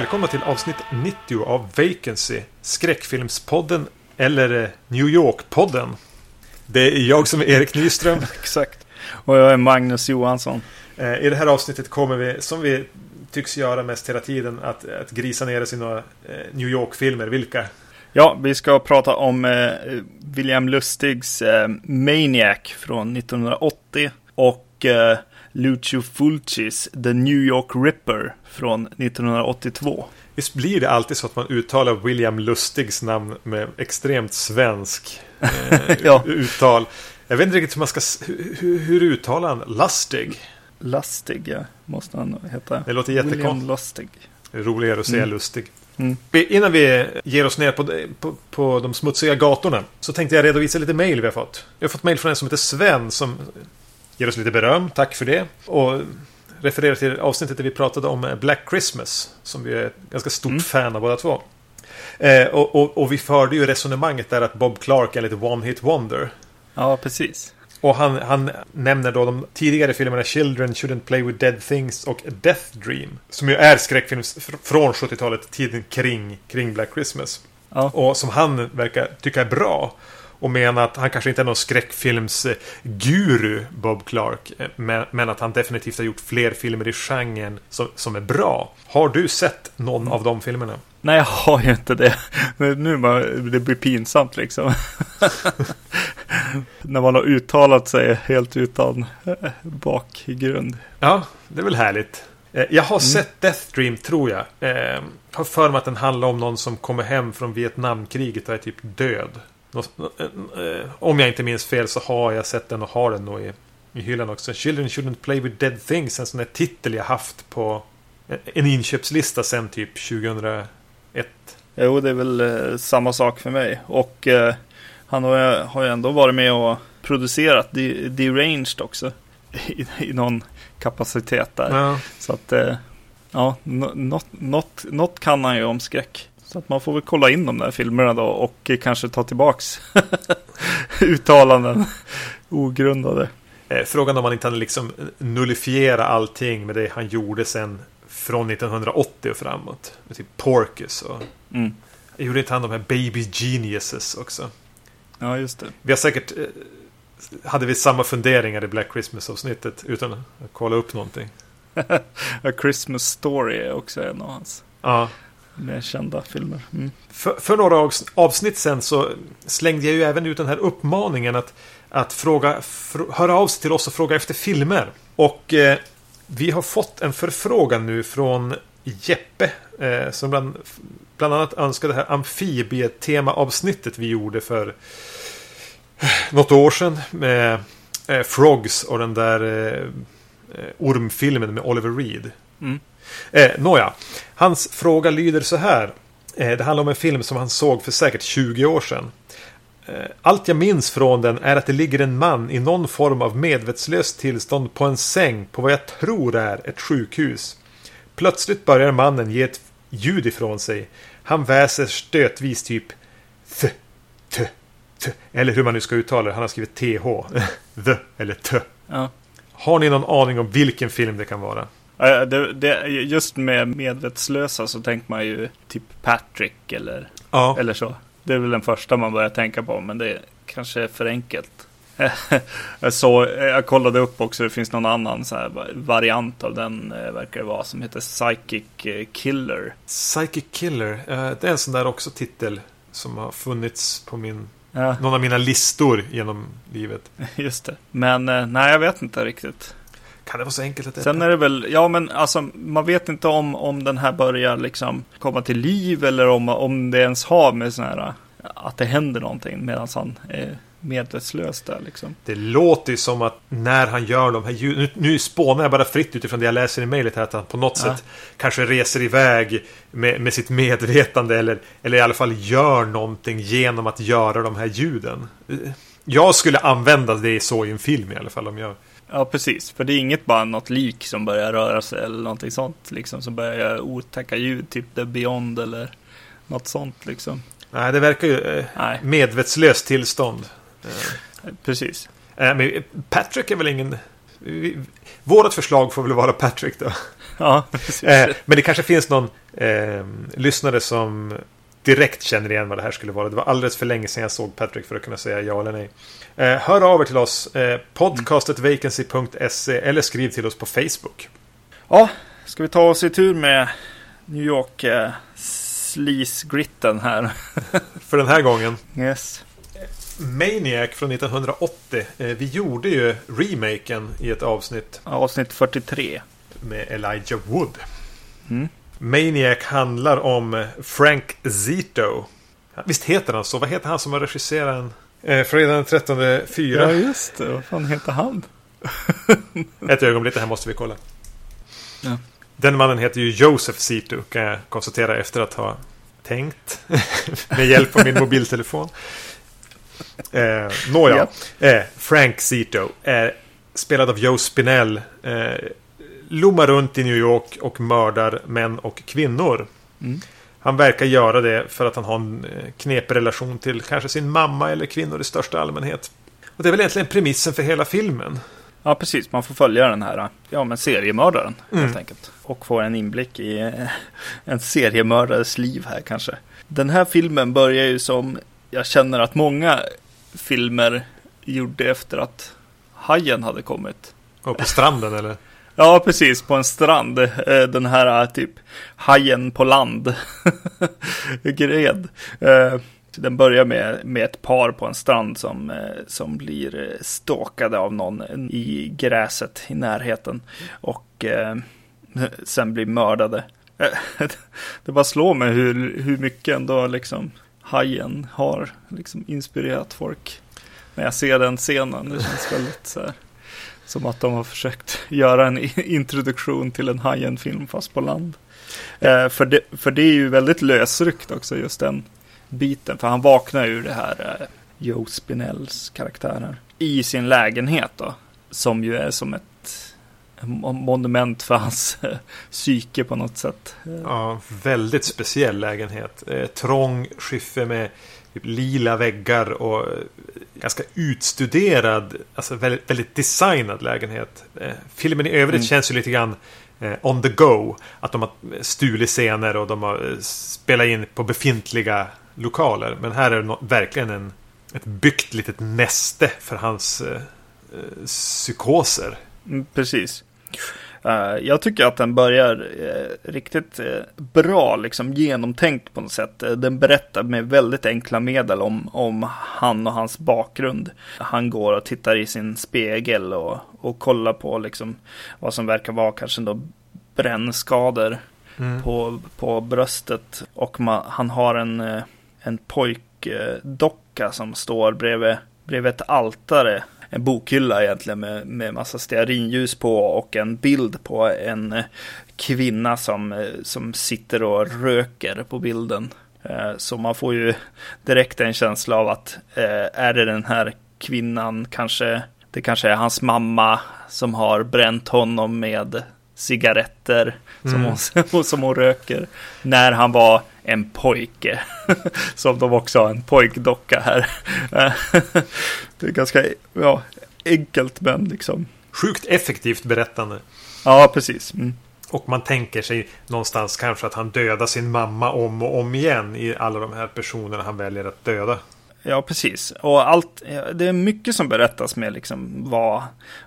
Välkomna till avsnitt 90 av Vacancy, skräckfilmspodden eller eh, New York-podden. Det är jag som är Erik Nyström. Exakt. Och jag är Magnus Johansson. Eh, I det här avsnittet kommer vi, som vi tycks göra mest hela tiden, att, att grisa ner oss i några eh, New York-filmer. Vilka? Ja, vi ska prata om eh, William Lustigs eh, Maniac från 1980 och eh, Lucio Fulcis The New York Ripper från 1982. Visst blir det alltid så att man uttalar William Lustigs namn med extremt svensk eh, Ja. uttal? Jag vet inte riktigt hur man ska... Hur, hur uttalar han Lustig? Lustig, ja, måste han heta. Det låter William jättekonstigt. Lustig. Det är roligare att säga Mm. lustig. Mm. Innan vi ger oss ner på, på, på de smutsiga gatorna så tänkte jag redovisa lite mejl vi har fått. Vi har fått mejl från en som heter Sven som ger oss lite beröm. Tack för det. Och refererar till avsnittet där vi pratade om eh, Black Christmas. Som vi är ett ganska stort Mm. fan av båda två. Eh, och, och, och vi förde ju resonemanget där att Bob Clark är lite one-hit wonder. Ja, precis. Och han, han nämner då de tidigare filmerna Children Shouldn't Play With Dead Things och Death Dream. Som ju är skräckfilm fr- från 70-talet, tiden kring, kring Black Christmas. Ja, Och som han verkar tycka är bra. Och menar att han kanske inte är någon skräckfilmsguru, Bob Clark. eh, Men, att han definitivt har gjort fler filmer i genren som, som är bra. Har du sett någon av de filmerna? nej jag har ju inte det. Nu bara, det blir pinsamt liksom. När man har uttalat sig helt utan eh, bakgrund. Ja, det är väl härligt. Eh, Jag har sett Death Dream, tror jag. Eh, har för mig att den handlar om någon som kommer hem från Vietnamkriget och är typ död. Eh, eh, Om jag inte minns fel så har jag sett den och har den nog i, i hyllan också. Children shouldn't play with dead things. En sån där titel jag haft på en inköpslista sen typ 2001. Jo, det är väl eh, samma sak för mig. Och eh, han har, ju- har ju ändå varit med och producerat De- Deranged också. I, I någon kapacitet där. Ja. Så att, eh, ja, nå- något, något, något kan han ju om skräck. Så att man får väl kolla in de där filmerna då och kanske ta tillbaks uttalanden ogrundade. Eh, Frågan om han inte hade liksom nullifiera allting med det han gjorde sen från 1980 och framåt. Med typ Porcus och Mm. Gjorde inte han de här Baby Geniuses också? Ja, just det. Vi har säkert... Eh, hade vi samma funderingar i Black Christmas-avsnittet utan att kolla upp någonting? A Christmas Story är också en av hans Ja. Mer kända filmer. Mm. För, för några avs- avsnitt sen så slängde jag ju även ut den här uppmaningen att, att fråga, fr- höra av sig till oss och fråga efter filmer. Och eh, vi har fått en förfrågan nu från Jeppe eh, som bland, bland annat önskade det här amfibietema-avsnittet vi gjorde för något år sedan med eh, Frogs och den där eh, eh, ormfilmen med Oliver Reed. Mm. Eh, Nåja, hans fråga lyder så här. Eh, det handlar om en film som han såg för säkert 20 år sedan. Eh, allt jag minns från den är att det ligger en man i någon form av medvetslöst tillstånd på en säng på vad jag tror är ett sjukhus. Plötsligt börjar mannen ge ett ljud ifrån sig. Han väser stötvis typ th, t, t. Eller hur man nu ska uttala det. Han har skrivit th. the eller t. Ja. Har ni någon aning om vilken film det kan vara? Det, det, just med medvetslösa så tänker man ju typ Patrick eller, Ja. eller så. Det är väl den första man börjar tänka på, men det är kanske för enkelt. jag, så, jag kollade upp också, det finns någon annan variant av den, eh, verkar det vara, som heter Psychic eh, Killer. Psychic Killer. eh, det är en sån där också titel som har funnits på min, Ja, någon av mina listor genom livet. just det. Men nej, jag vet inte riktigt. Kan det vara så enkelt att det Sen är det väl, ja men alltså man vet inte om, om den här börjar liksom komma till liv eller om, om det ens har med sån här, att det händer någonting medan han är medvetslös där liksom. Det låter ju som att när han gör de här ljud... Nu, nu spånar jag bara fritt utifrån det jag läser i mejlet här. Att han på något Ja. sätt kanske reser iväg med, med sitt medvetande. Eller, eller i alla fall gör någonting genom att göra de här ljuden. Jag skulle använda det så i en film i alla fall. Om jag... Ja, precis. För det är inget bara något lik som börjar röra sig eller någonting sånt liksom. Som börjar göra otäcka ljud, typ The Beyond eller något sånt liksom. Nej, det verkar ju... Eh, Nej, medvetslöst tillstånd. Eh, precis. Eh, men Patrick är väl ingen vi, vårat förslag får väl vara Patrick då. Ja, precis. Eh, men det kanske finns någon eh, lyssnare som direkt känner igen vad det här skulle vara. Det var alldeles för länge sedan jag såg Patrick för att kunna säga ja eller nej. Eh, hör av er till oss. Eh, podcastetvacancy.se eller skriv till oss på Facebook. Ja, ska vi ta oss i tur med New York eh, sleaze-gritten här? För den här gången. Yes. Maniac från 1980. Eh, vi gjorde ju remaken i ett avsnitt Avsnitt 43. med Elijah Wood. Mm. Maniac handlar om Frank Zito. Visst heter han så? Vad heter han som har regisserat en? Eh, Fredag den 13 4. Ja, just det. Vad fan heter han? Ett ögonblick, det här måste vi kolla. Ja. Den mannen heter ju Joseph Zito kan jag konstatera efter att ha tänkt med hjälp av min mobiltelefon. Eh, Nåja, eh, Frank Zito är spelad av Joe Spinell. Eh, lommar runt i New York och mördar män och kvinnor. Mm. Han verkar göra det för att han har en eh, knepig relation till kanske sin mamma eller kvinnor i största allmänhet. Och det är väl egentligen premissen för hela filmen. Ja, precis. Man får följa den här ja, men seriemördaren Mm. helt enkelt. Och få en inblick i eh, en seriemördares liv här kanske. Den här filmen börjar ju som jag känner att många filmer gjorde efter att Hajen hade kommit. Och på stranden eller? Ja, precis. På en strand. Eh, den här eh, typ hajen på land. Gred. Eh, den börjar med, med ett par på en strand som, som blir stalkade av någon i gräset i närheten. Och eh, sen blir mördade. Det bara slår mig hur, hur mycket ändå liksom hajen har liksom inspirerat folk. När jag ser den scenen. Det känns väldigt så här. Som att de har försökt göra en introduktion till en Hajen-film fast på land. Eh, för, det, för det är ju väldigt lösryckt också just den biten. För han vaknar ur det här eh, Joe Spinells karaktärer i sin lägenhet då. Som ju är som ett monument för hans eh, psyke på något sätt. Eh. Ja, väldigt speciell lägenhet. Eh, trång skiffer med typ lila väggar och eh, ganska utstuderad, alltså väldigt, väldigt designad lägenhet. Eh, filmen i övrigt Mm. känns ju lite grann eh, on the go. Att de har stulit scener och de har spelat in på befintliga lokaler. Men här är det verkligen en, ett byggt litet näste för hans eh, psykoser. Mm, precis. Eh, jag tycker att den börjar eh, riktigt eh, bra, liksom genomtänkt på något sätt. Den berättar med väldigt enkla medel om, om han och hans bakgrund. Han går och tittar i sin spegel och, och kollar på liksom vad som verkar vara kanske då brännskador Mm. på, på bröstet. Och ma, han har en, en pojkdocka som står bredvid, bredvid ett altare. En bokhylla egentligen med, med massa stearinljus på och en bild på en eh, kvinna som, eh, som sitter och röker på bilden. Eh, Så man får ju direkt en känsla av att är det den här kvinnan kanske det kanske är hans mamma som har bränt honom med cigaretter som, Mm. hon, som hon röker när han var en pojke. som de också har en pojkdocka här. det är ganska ja, enkelt men liksom. Sjukt effektivt berättande. Ja, precis. Mm. Och man tänker sig någonstans kanske att han dödar sin mamma om och om igen i alla de här personerna han väljer att döda. Ja, precis. Och allt, det är mycket som berättas med liksom vad,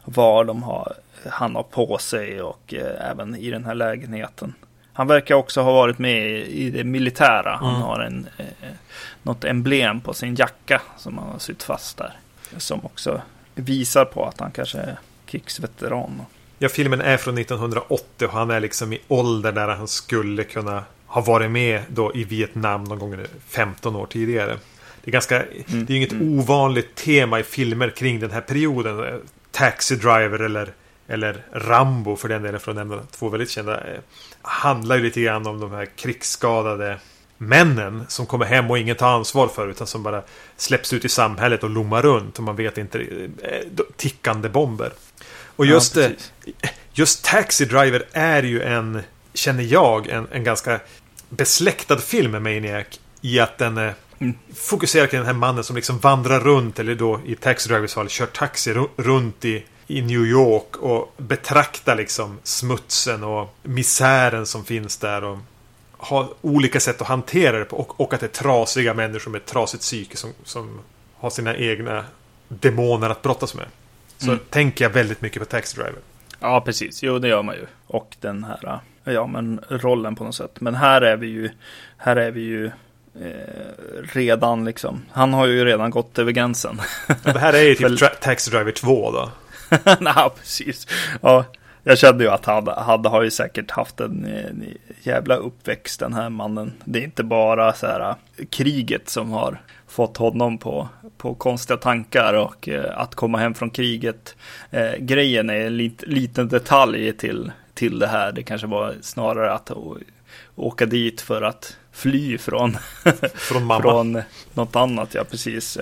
vad de har, han har på sig och eh, även i den här lägenheten. Han verkar också ha varit med i, det militära. Han Mm. har en, eh, något emblem på sin jacka som han har sytt fast där. Som också visar på att han kanske är krigsveteran. Ja, filmen är från 1980 och han är liksom i ålder där han skulle kunna ha varit med då i Vietnam någon gång 15 år tidigare. Det är ganska, det är inget mm. ovanligt tema i filmer kring den här perioden. Taxi Driver eller, eller Rambo för den delen, för att nämna två väldigt kända. eh, Handlar ju lite grann om de här krigsskadade männen som kommer hem och ingen tar ansvar för utan som bara släpps ut i samhället och lommar runt och man vet inte. eh, Tickande bomber. Och just, Ja, eh, just Taxi Driver är ju en, känner jag, en, en ganska besläktad film med Maniac. I att den eh, Mm. fokuserar kring den här mannen som liksom vandrar runt, eller då i Taxi Drivers fall kör taxi ru- runt i i New York och betrakta liksom smutsen och misären som finns där. Och ha olika sätt att hantera det på. Och, och att det är trasiga människor med ett trasigt psyke som, som har sina egna demoner att brottas med. Så mm. tänker jag väldigt mycket på Taxi Driver. Ja, precis. Jo, det gör man ju. Och den här ja, men rollen på något sätt. Men här är vi ju, här är vi ju eh, redan liksom. Han har ju redan gått över gränsen. det här är ju typ. Taxi Driver 2 då. Nej, precis. Ja, jag kände ju att han hade har ju säkert haft en, en, jävla uppväxt den här mannen. Det är inte bara så här kriget som har fått honom på, på konstiga tankar och eh, att komma hem från kriget. Eh, grejen är en lit, liten detalj till, till det här. Det kanske var snarare att åka dit för att fly från, från, mamma. från något annat. Ja, precis.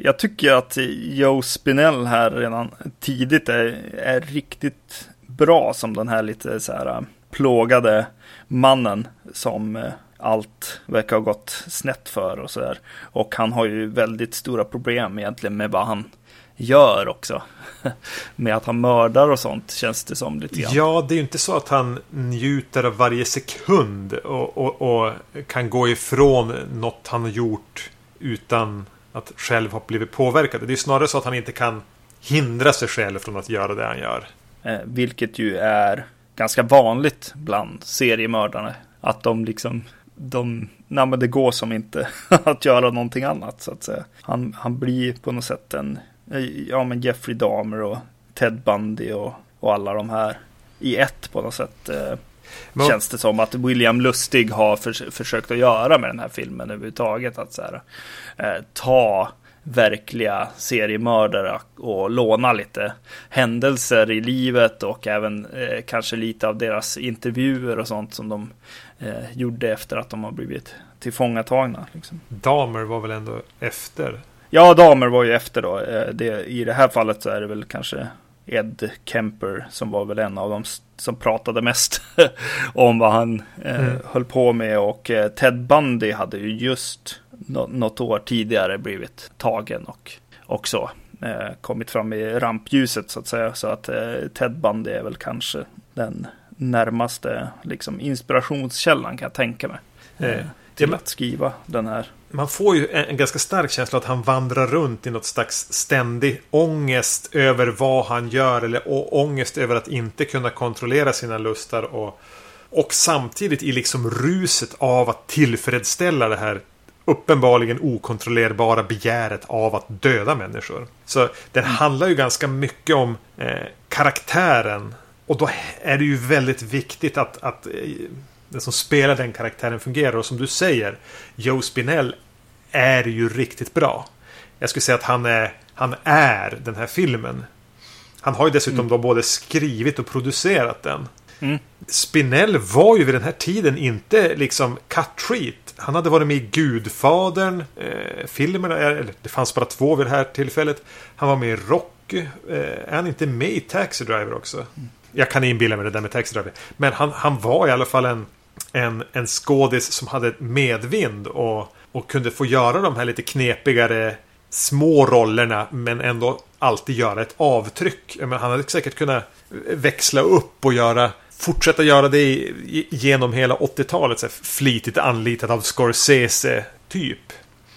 Jag tycker att Joe Spinell här redan tidigt är, är riktigt bra som den här lite så här äh, plågade mannen som äh, allt verkar ha gått snett för och så där. Och han har ju väldigt stora problem egentligen med vad han gör också. med att han mördar och sånt känns det som lite grann. Ja, det är ju inte så att han njuter av varje sekund och, och, och kan gå ifrån något han har gjort utan att själv ha blivit påverkad. Det är snarare så att han inte kan hindra sig själv från att göra det han gör. Eh, vilket ju är ganska vanligt bland seriemördare. Att de liksom, de, nej men det går som inte att göra någonting annat så att säga. Han, han blir på något sätt en, eh, ja men Jeffrey Dahmer och Ted Bundy och, och alla de här i ett på något sätt. Eh, men... Känns det som att William Lustig har för, försökt att göra med den här filmen överhuvudtaget. Att så här, eh, ta verkliga seriemördare och låna lite händelser i livet och även eh, kanske lite av deras intervjuer och sånt som de eh, gjorde efter att de har blivit tillfångatagna. Liksom. Damer var väl ändå efter? Ja, Damer var ju efter då. Eh, det, I det här fallet så är det väl kanske Ed Kemper som var väl en av dem som pratade mest om vad han eh, mm. höll på med och eh, Ted Bundy hade ju just något år tidigare blivit tagen och också eh, kommit fram i rampljuset så att säga. Så att eh, Ted Bundy är väl kanske den närmaste liksom, inspirationskällan kan jag tänka mig. Eh, till att skriva den här. Man får ju en, en, ganska stark känsla att han vandrar runt i något slags ständig ångest över vad han gör eller ångest över att inte kunna kontrollera sina lustar och, och samtidigt i liksom ruset av att tillfredsställa det här uppenbarligen okontrollerbara begäret av att döda människor. Så den mm. handlar ju ganska mycket om eh, karaktären. Och då är det ju väldigt viktigt att, att eh, den som spelar den karaktären fungerar. Och som du säger, Joe Spinell är ju riktigt bra. Jag skulle säga att han är, han är den här filmen. Han har ju dessutom mm. då både skrivit och producerat den. Mm. Spinell var ju vid den här tiden inte liksom cut treat. Han hade varit med i Gudfadern. Eh, filmerna, eller det fanns bara två vid det här tillfället. Han var med i Rocky. Eh, är han inte med i Taxi Driver också? Mm. Jag kan inbilla mig det där med Taxi Driver. Men han, han var i alla fall en, en, en skådis som hade medvind. Och, och kunde få göra de här lite knepigare små rollerna men ändå alltid göra ett avtryck. Men han hade säkert kunnat växla upp och göra fortsätta göra det genom hela 80-talet. Flitigt anlitad av Scorsese typ.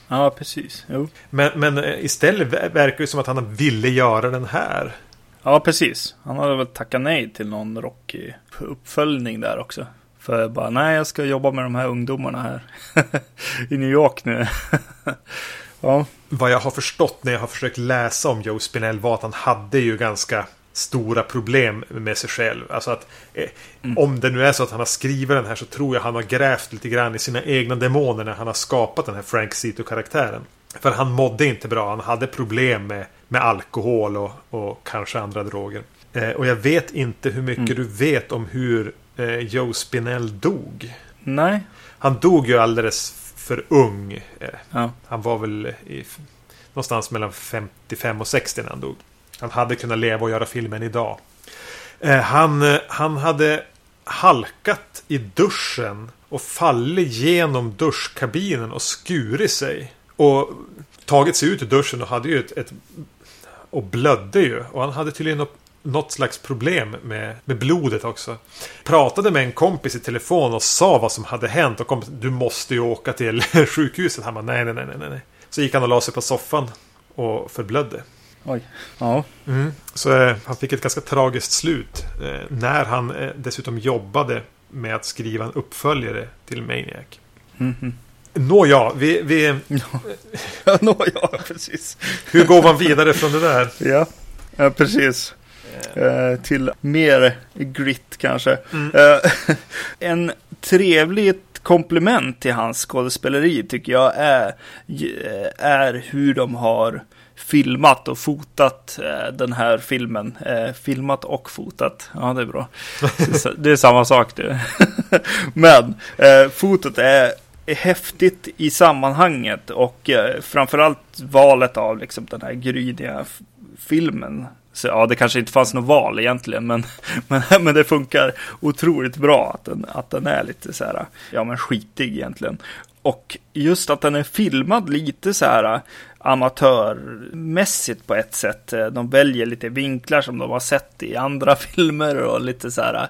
Ja, precis. Jo. Men, men eh, istället verkar det som att han ville göra den här. Ja, precis. Han hade väl tackat nej till någon rockig uppföljning där också. För bara, nej, jag ska jobba med de här ungdomarna här i New York nu. ja. Vad jag har förstått när jag har försökt läsa om Joe Spinell var att han hade ju ganska stora problem med sig själv. Alltså att eh, mm. om det nu är så att han har skrivit den här så tror jag han har grävt lite grann i sina egna demoner när han har skapat den här Frank Zito-karaktären. För han mådde inte bra. Han hade problem med, med alkohol och, och kanske andra droger. Eh, och jag vet inte hur mycket mm. du vet om hur eh, Joe Spinell dog. Nej. Han dog ju alldeles för ung. Eh, ja. Han var väl i, någonstans mellan 55 och 60 när han dog. Han hade kunnat leva och göra filmen idag. Eh, han, eh, han hade halkat i duschen och fallit genom duschkabinen och skurit sig. Och tagit sig ut ur duschen och hade ju ett, ett och blödde ju. Och han hade tydligen något, något slags problem med, med blodet också. Pratade med en kompis i telefon och sa vad som hade hänt. Och kompisen, du måste ju åka till sjukhuset. Han bara, nej, nej, nej, nej, nej. Så gick han och la sig på soffan och förblödde. Oj. Ja. Mm. Så eh, han fick ett ganska tragiskt slut. Eh, när han eh, dessutom jobbade med att skriva en uppföljare till Maniac. Mm -hmm. Nåja, vi... vi ja, nåja, precis. Hur går man vidare från det där? Ja, ja precis. Eh, till mer grit kanske. Mm. Eh, en trevligt komplement till hans skådespeleri tycker jag är, är hur de har filmat och fotat eh, den här filmen. Eh, filmat och fotat. Ja, det är bra. det är samma sak det. Men eh, fotot är häftigt i sammanhanget och eh, framförallt valet av liksom den här gryniga filmen. Så, ja, det kanske inte fanns något val egentligen, men, men, men det funkar otroligt bra att den, att den är lite så här, ja men skitig egentligen. Och just att den är filmad lite så här amatörmässigt på ett sätt. De väljer lite vinklar som de har sett i andra filmer och lite så här.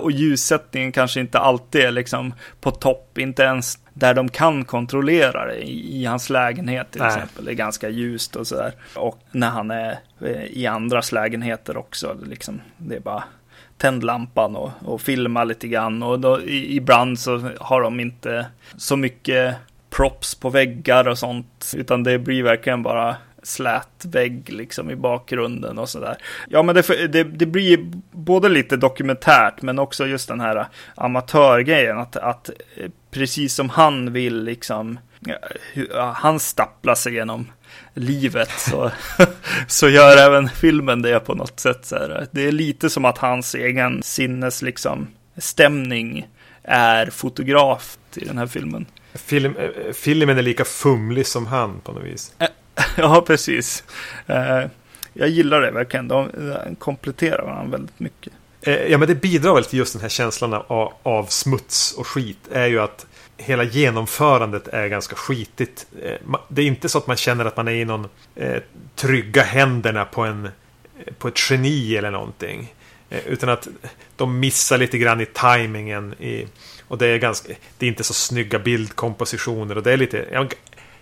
Och ljussättningen kanske inte alltid är liksom på topp, inte ens där de kan kontrollera det. I, hans lägenhet till Nej. exempel, det är ganska ljust och så där. Och när han är eh, i andras lägenheter också, liksom, det är bara tänd lampan och, och filma lite grann. Och då, i, ibland så har de inte så mycket props på väggar och sånt. Utan det blir verkligen bara slät vägg liksom i bakgrunden och sådär. Ja, men det, det, det, blir både lite dokumentärt men också just den här amatörgrejen. Att, att eh, precis som han vill liksom, eh, han stapplar sig genom livet så, så gör även filmen det på något sätt. Så här. Det är lite som att hans egen sinnes liksom, stämning är fotograf i den här filmen. Film, eh, filmen är lika fumlig som han på något vis. Ja, precis. Eh, jag gillar det verkligen. De kompletterar varandra väldigt mycket. Eh, ja, men det bidrar väl till just den här känslan av, av smuts och skit. Är ju att hela genomförandet är ganska skitigt. Det är inte så att man känner att man är i någon eh, trygga händerna på, en, på ett geni eller någonting. utan att de missar lite grann i tajmingen. I, och det är, ganska, det är inte så snygga bildkompositioner och det är lite, ja,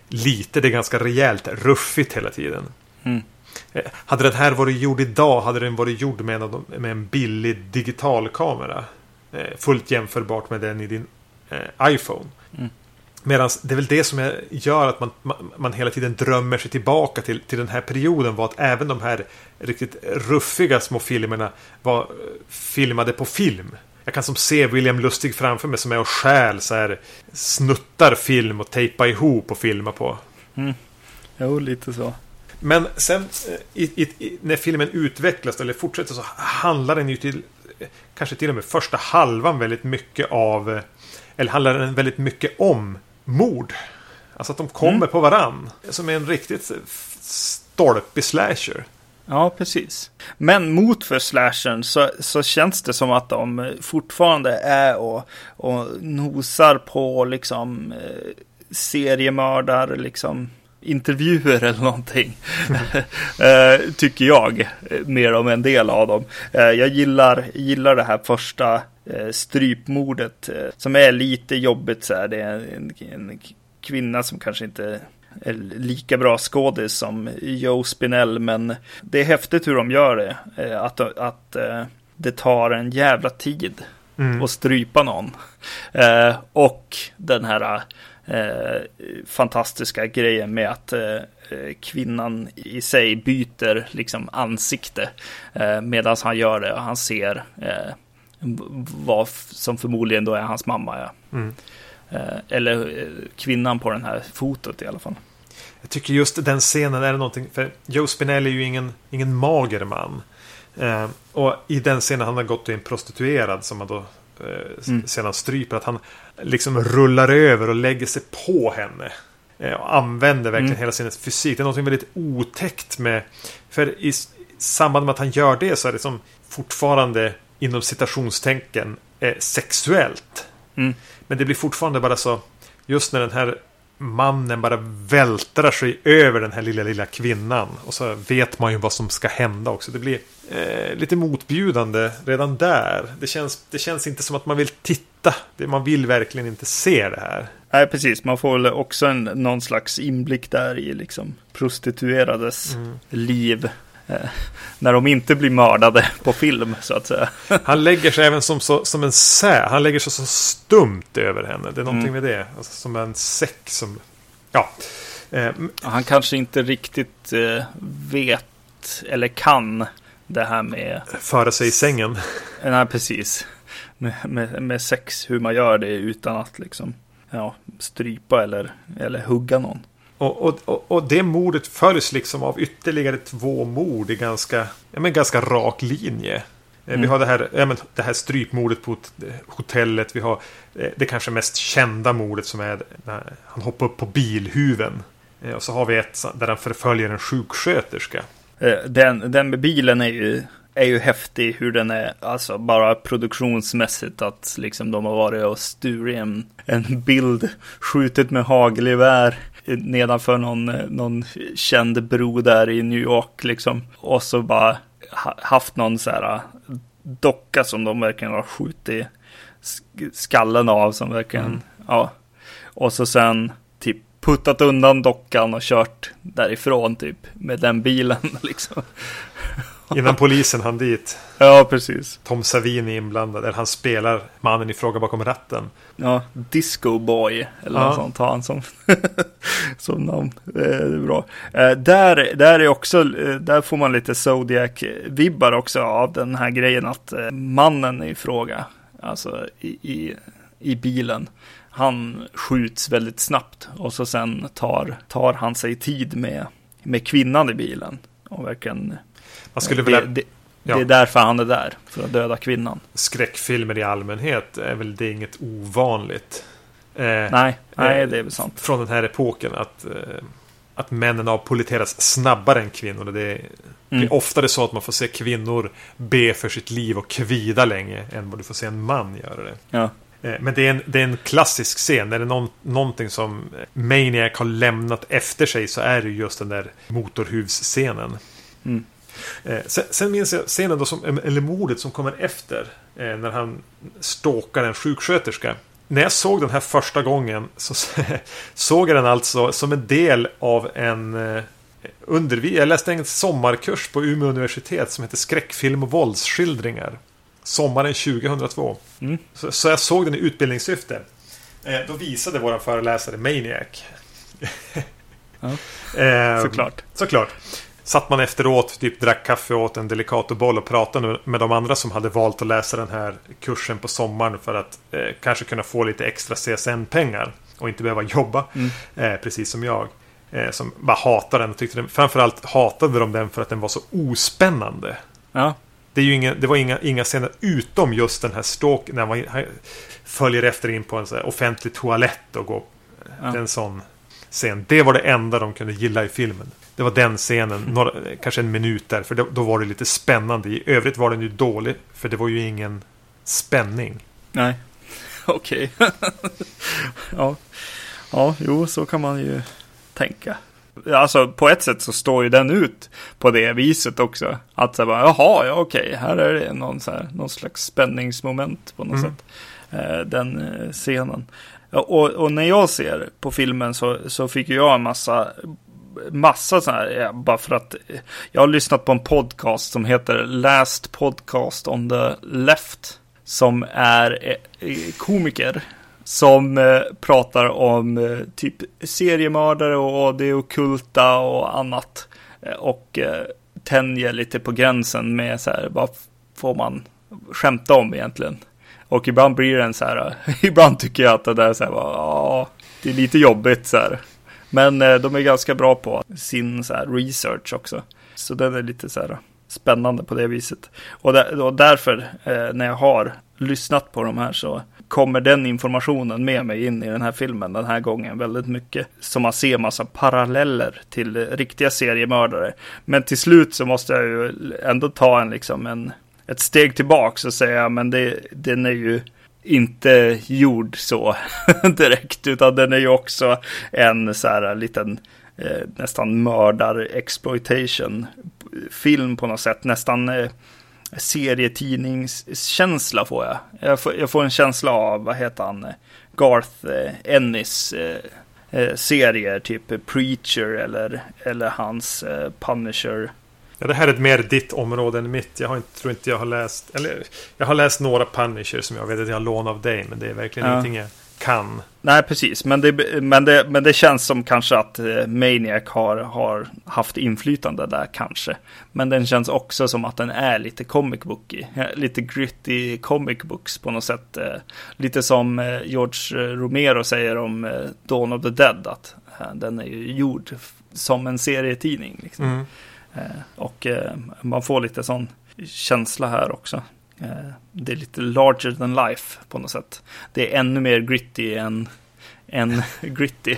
lite, det är ganska rejält ruffigt hela tiden. Mm. Eh, hade den här varit gjord idag hade den varit gjord med en, med en billig digitalkamera. Eh, fullt jämförbart med den i din eh, iPhone. Mm. Medan det är väl det som gör att man, man, man, hela tiden drömmer sig tillbaka till, till den här perioden var att även de här riktigt ruffiga små filmerna var filmade på film. Jag kan som se William Lustig framför mig som är och stjäl så här snuttar film och tejpar ihop och filma på. Mm. Jo, lite så. Men sen eh, i, i, när filmen utvecklas eller fortsätter så handlar den ju till kanske till och med första halvan väldigt mycket av eller handlar den väldigt mycket om mord. Alltså att de kommer mm. på varann. Som är en riktigt stolpig slasher. Ja, precis. Men mot för slashern så, så känns det som att de fortfarande är och, och nosar på liksom eh, seriemördar, liksom intervjuer eller någonting. eh, tycker jag, mer om en del av dem. Eh, jag gillar, gillar det här första eh, strypmordet eh, som är lite jobbigt så här. Det är en, en kvinna som kanske inte lika bra skådis som Joe Spinell, men det är häftigt hur de gör det. Eh, att, att eh, det tar en jävla tid mm. att strypa någon. Eh, och den här fantastiska grejen med att kvinnan i sig byter liksom ansikte medan han gör det och han ser vad som förmodligen då är hans mamma. Ja. Mm. Eh, eller eh, kvinnan på den här fotot i alla fall. Jag tycker just den scenen är någonting, för Joe Spinelli är ju ingen, ingen mager man. Eh, och i den scenen han har gått till en prostituerad som han då eh, mm. sedan stryper. Att han liksom rullar över och lägger sig på henne. Eh, och använder verkligen mm. hela sin fysik. Det är något väldigt otäckt med. För i samband med att han gör det så är det som fortfarande inom citationstänken eh, sexuellt. Mm. Men det blir fortfarande bara så. Just när den här mannen bara vältrar sig över den här lilla, lilla kvinnan. Och så vet man ju vad som ska hända också. Det blir eh, lite motbjudande redan där. Det känns, det känns inte som att man vill titta. Man vill verkligen inte se det här. Nej, precis. Man får väl också en, någon slags inblick där i liksom prostituerades mm. liv. Eh, när de inte blir mördade på film, så att säga. Han lägger sig även som, så, som en sä. Han lägger sig så stumt över henne. Det är någonting mm. med det. Alltså, som en säck som... Ja. Eh, han kanske inte riktigt eh, vet eller kan det här med... Föra sig i sängen. Nej, precis. Med, med, med sex, hur man gör det utan att liksom ja, strypa eller, eller hugga någon. Och, och, och det mordet följs liksom av ytterligare två mord i ganska, ja, men ganska rak linje. Eh, mm. Vi har det här, ja, men det här strypmordet på hotellet. Vi har eh, det kanske mest kända mordet som är när han hoppar upp på bilhuven. Eh, och så har vi ett där han förföljer en sjuksköterska. Den, den med bilen är ju är ju häftig hur den är, alltså bara produktionsmässigt att liksom de har varit och sturit en, en bild, skjutit med hagelgevär nedanför någon, någon känd bro där i New York liksom. Och så bara haft någon så här docka som de verkligen har skjutit skallen av som verkligen, mm. ja. Och så sen typ puttat undan dockan och kört därifrån typ med den bilen liksom. Innan polisen hann dit. Ja, precis. Tom Savini inblandad. Eller han spelar mannen i fråga bakom ratten. Ja, Disco Boy. Eller ja. något sånt har han som, som namn. Det är bra. Eh, där, där är också, eh, där får man lite Zodiac-vibbar också av den här grejen att eh, mannen i fråga, alltså i, i, i bilen, han skjuts väldigt snabbt och så sen tar, tar han sig tid med, med kvinnan i bilen och verkligen man skulle vilja... Det, det, ja. det är därför han är där, för att döda kvinnan. Skräckfilmer i allmänhet är väl det inget ovanligt. Eh, nej, nej, eh, det är väl sant. Från den här epoken att, eh, att männen avpoliteras snabbare än kvinnor. Det är, mm. är oftare så att man får se kvinnor be för sitt liv och kvida länge än vad du får se en man göra det. Ja. Eh, men det är, en, det är en klassisk scen. Är det någon, någonting som Maniac har lämnat efter sig så är det just den där motorhuvsscenen. Mm. Eh, sen, sen minns jag scenen då som, eller mordet som kommer efter. Eh, när han stalkar en sjuksköterska. När jag såg den här första gången så såg jag den alltså som en del av en eh, undervis Jag läste en sommarkurs på Umeå universitet som heter Skräckfilm och våldsskildringar. Sommaren 2002. Mm. Så, så, jag såg den i utbildningssyfte. Eh, då visade vår föreläsare Maniac. ja, eh, såklart. Såklart satt man efteråt, typ drack kaffe åt en Delicatoboll och pratade med de andra som hade valt att läsa den här kursen på sommaren för att eh, kanske kunna få lite extra CSN-pengar och inte behöva jobba, mm. eh, precis som jag. Eh, som bara hatade den och tyckte den, framförallt hatade de den för att den var så ospännande. Ja. Det, är ju inga, det var inga, inga scener utom just den här stalk när man följer efter in på en så offentlig toalett och går. Ja. En sån scen. Det var det enda de kunde gilla i filmen. Det var den scenen, några, kanske en minut där, för då, då, var det lite spännande. I övrigt var den ju dålig, för det var ju ingen spänning. Nej, okej. ja. ja, jo, så kan man ju tänka. Alltså på ett sätt så står ju den ut på det viset också. Att så bara, jaha, ja okej, här är det någon, så här, någon slags spänningsmoment på något mm. sätt. Eh, den eh, scenen. Och, och, när jag ser på filmen så, så fick jag en massa massa sådana här, eh, bara för att eh, jag har lyssnat på en podcast som heter Last Podcast on the Left. Som är eh, eh komiker. Som eh, pratar om eh, typ seriemördare och det okulta och annat. Och tänjer lite på gränsen med så här, vad får man skämta om egentligen? Och ibland blir det en så här, ibland tycker jag att det där är så här, ja, det är lite jobbigt så här. Men eh, de är ganska bra på sin så här, research också. Så den är lite så här spännande på det viset. Och, där, och därför, eh, när jag har lyssnat på de här så kommer den informationen med mig in i den här filmen den här gången väldigt mycket. Så man ser massa paralleller till riktiga seriemördare. Men till slut så måste jag ju ändå ta en liksom en, ett steg tillbaks och säga men det, den är ju inte gjord så direkt, utan den är ju också en så här liten eh, nästan mördar exploitation film på något sätt, nästan eh, serietidningskänsla får jag. Jag får, jag får en känsla av, vad heter han, Garth eh, Ennis eh, eh, serier, typ Preacher eller, eller hans eh, Punisher. Ja, det här är mer ditt område än mitt. Jag har inte, tror inte jag har läst... Eller, jag har läst några Punisher som jag vet att jag har lånat av dig. Men det är verkligen ja. ingenting jag kan. Nej, precis. Men det, men det, men det känns som kanske att eh, Maniac har, har haft inflytande där kanske. Men den känns också som att den är lite comic booky. Lite gritty comic books på något sätt. Eh, lite som eh, George Romero säger om Dawn of the Dead. Att den är ju gjord som en serietidning. Liksom. Mm. Och man får lite sån känsla här också. Eh, det är lite larger than life på något sätt. Det är ännu mer gritty än, än gritty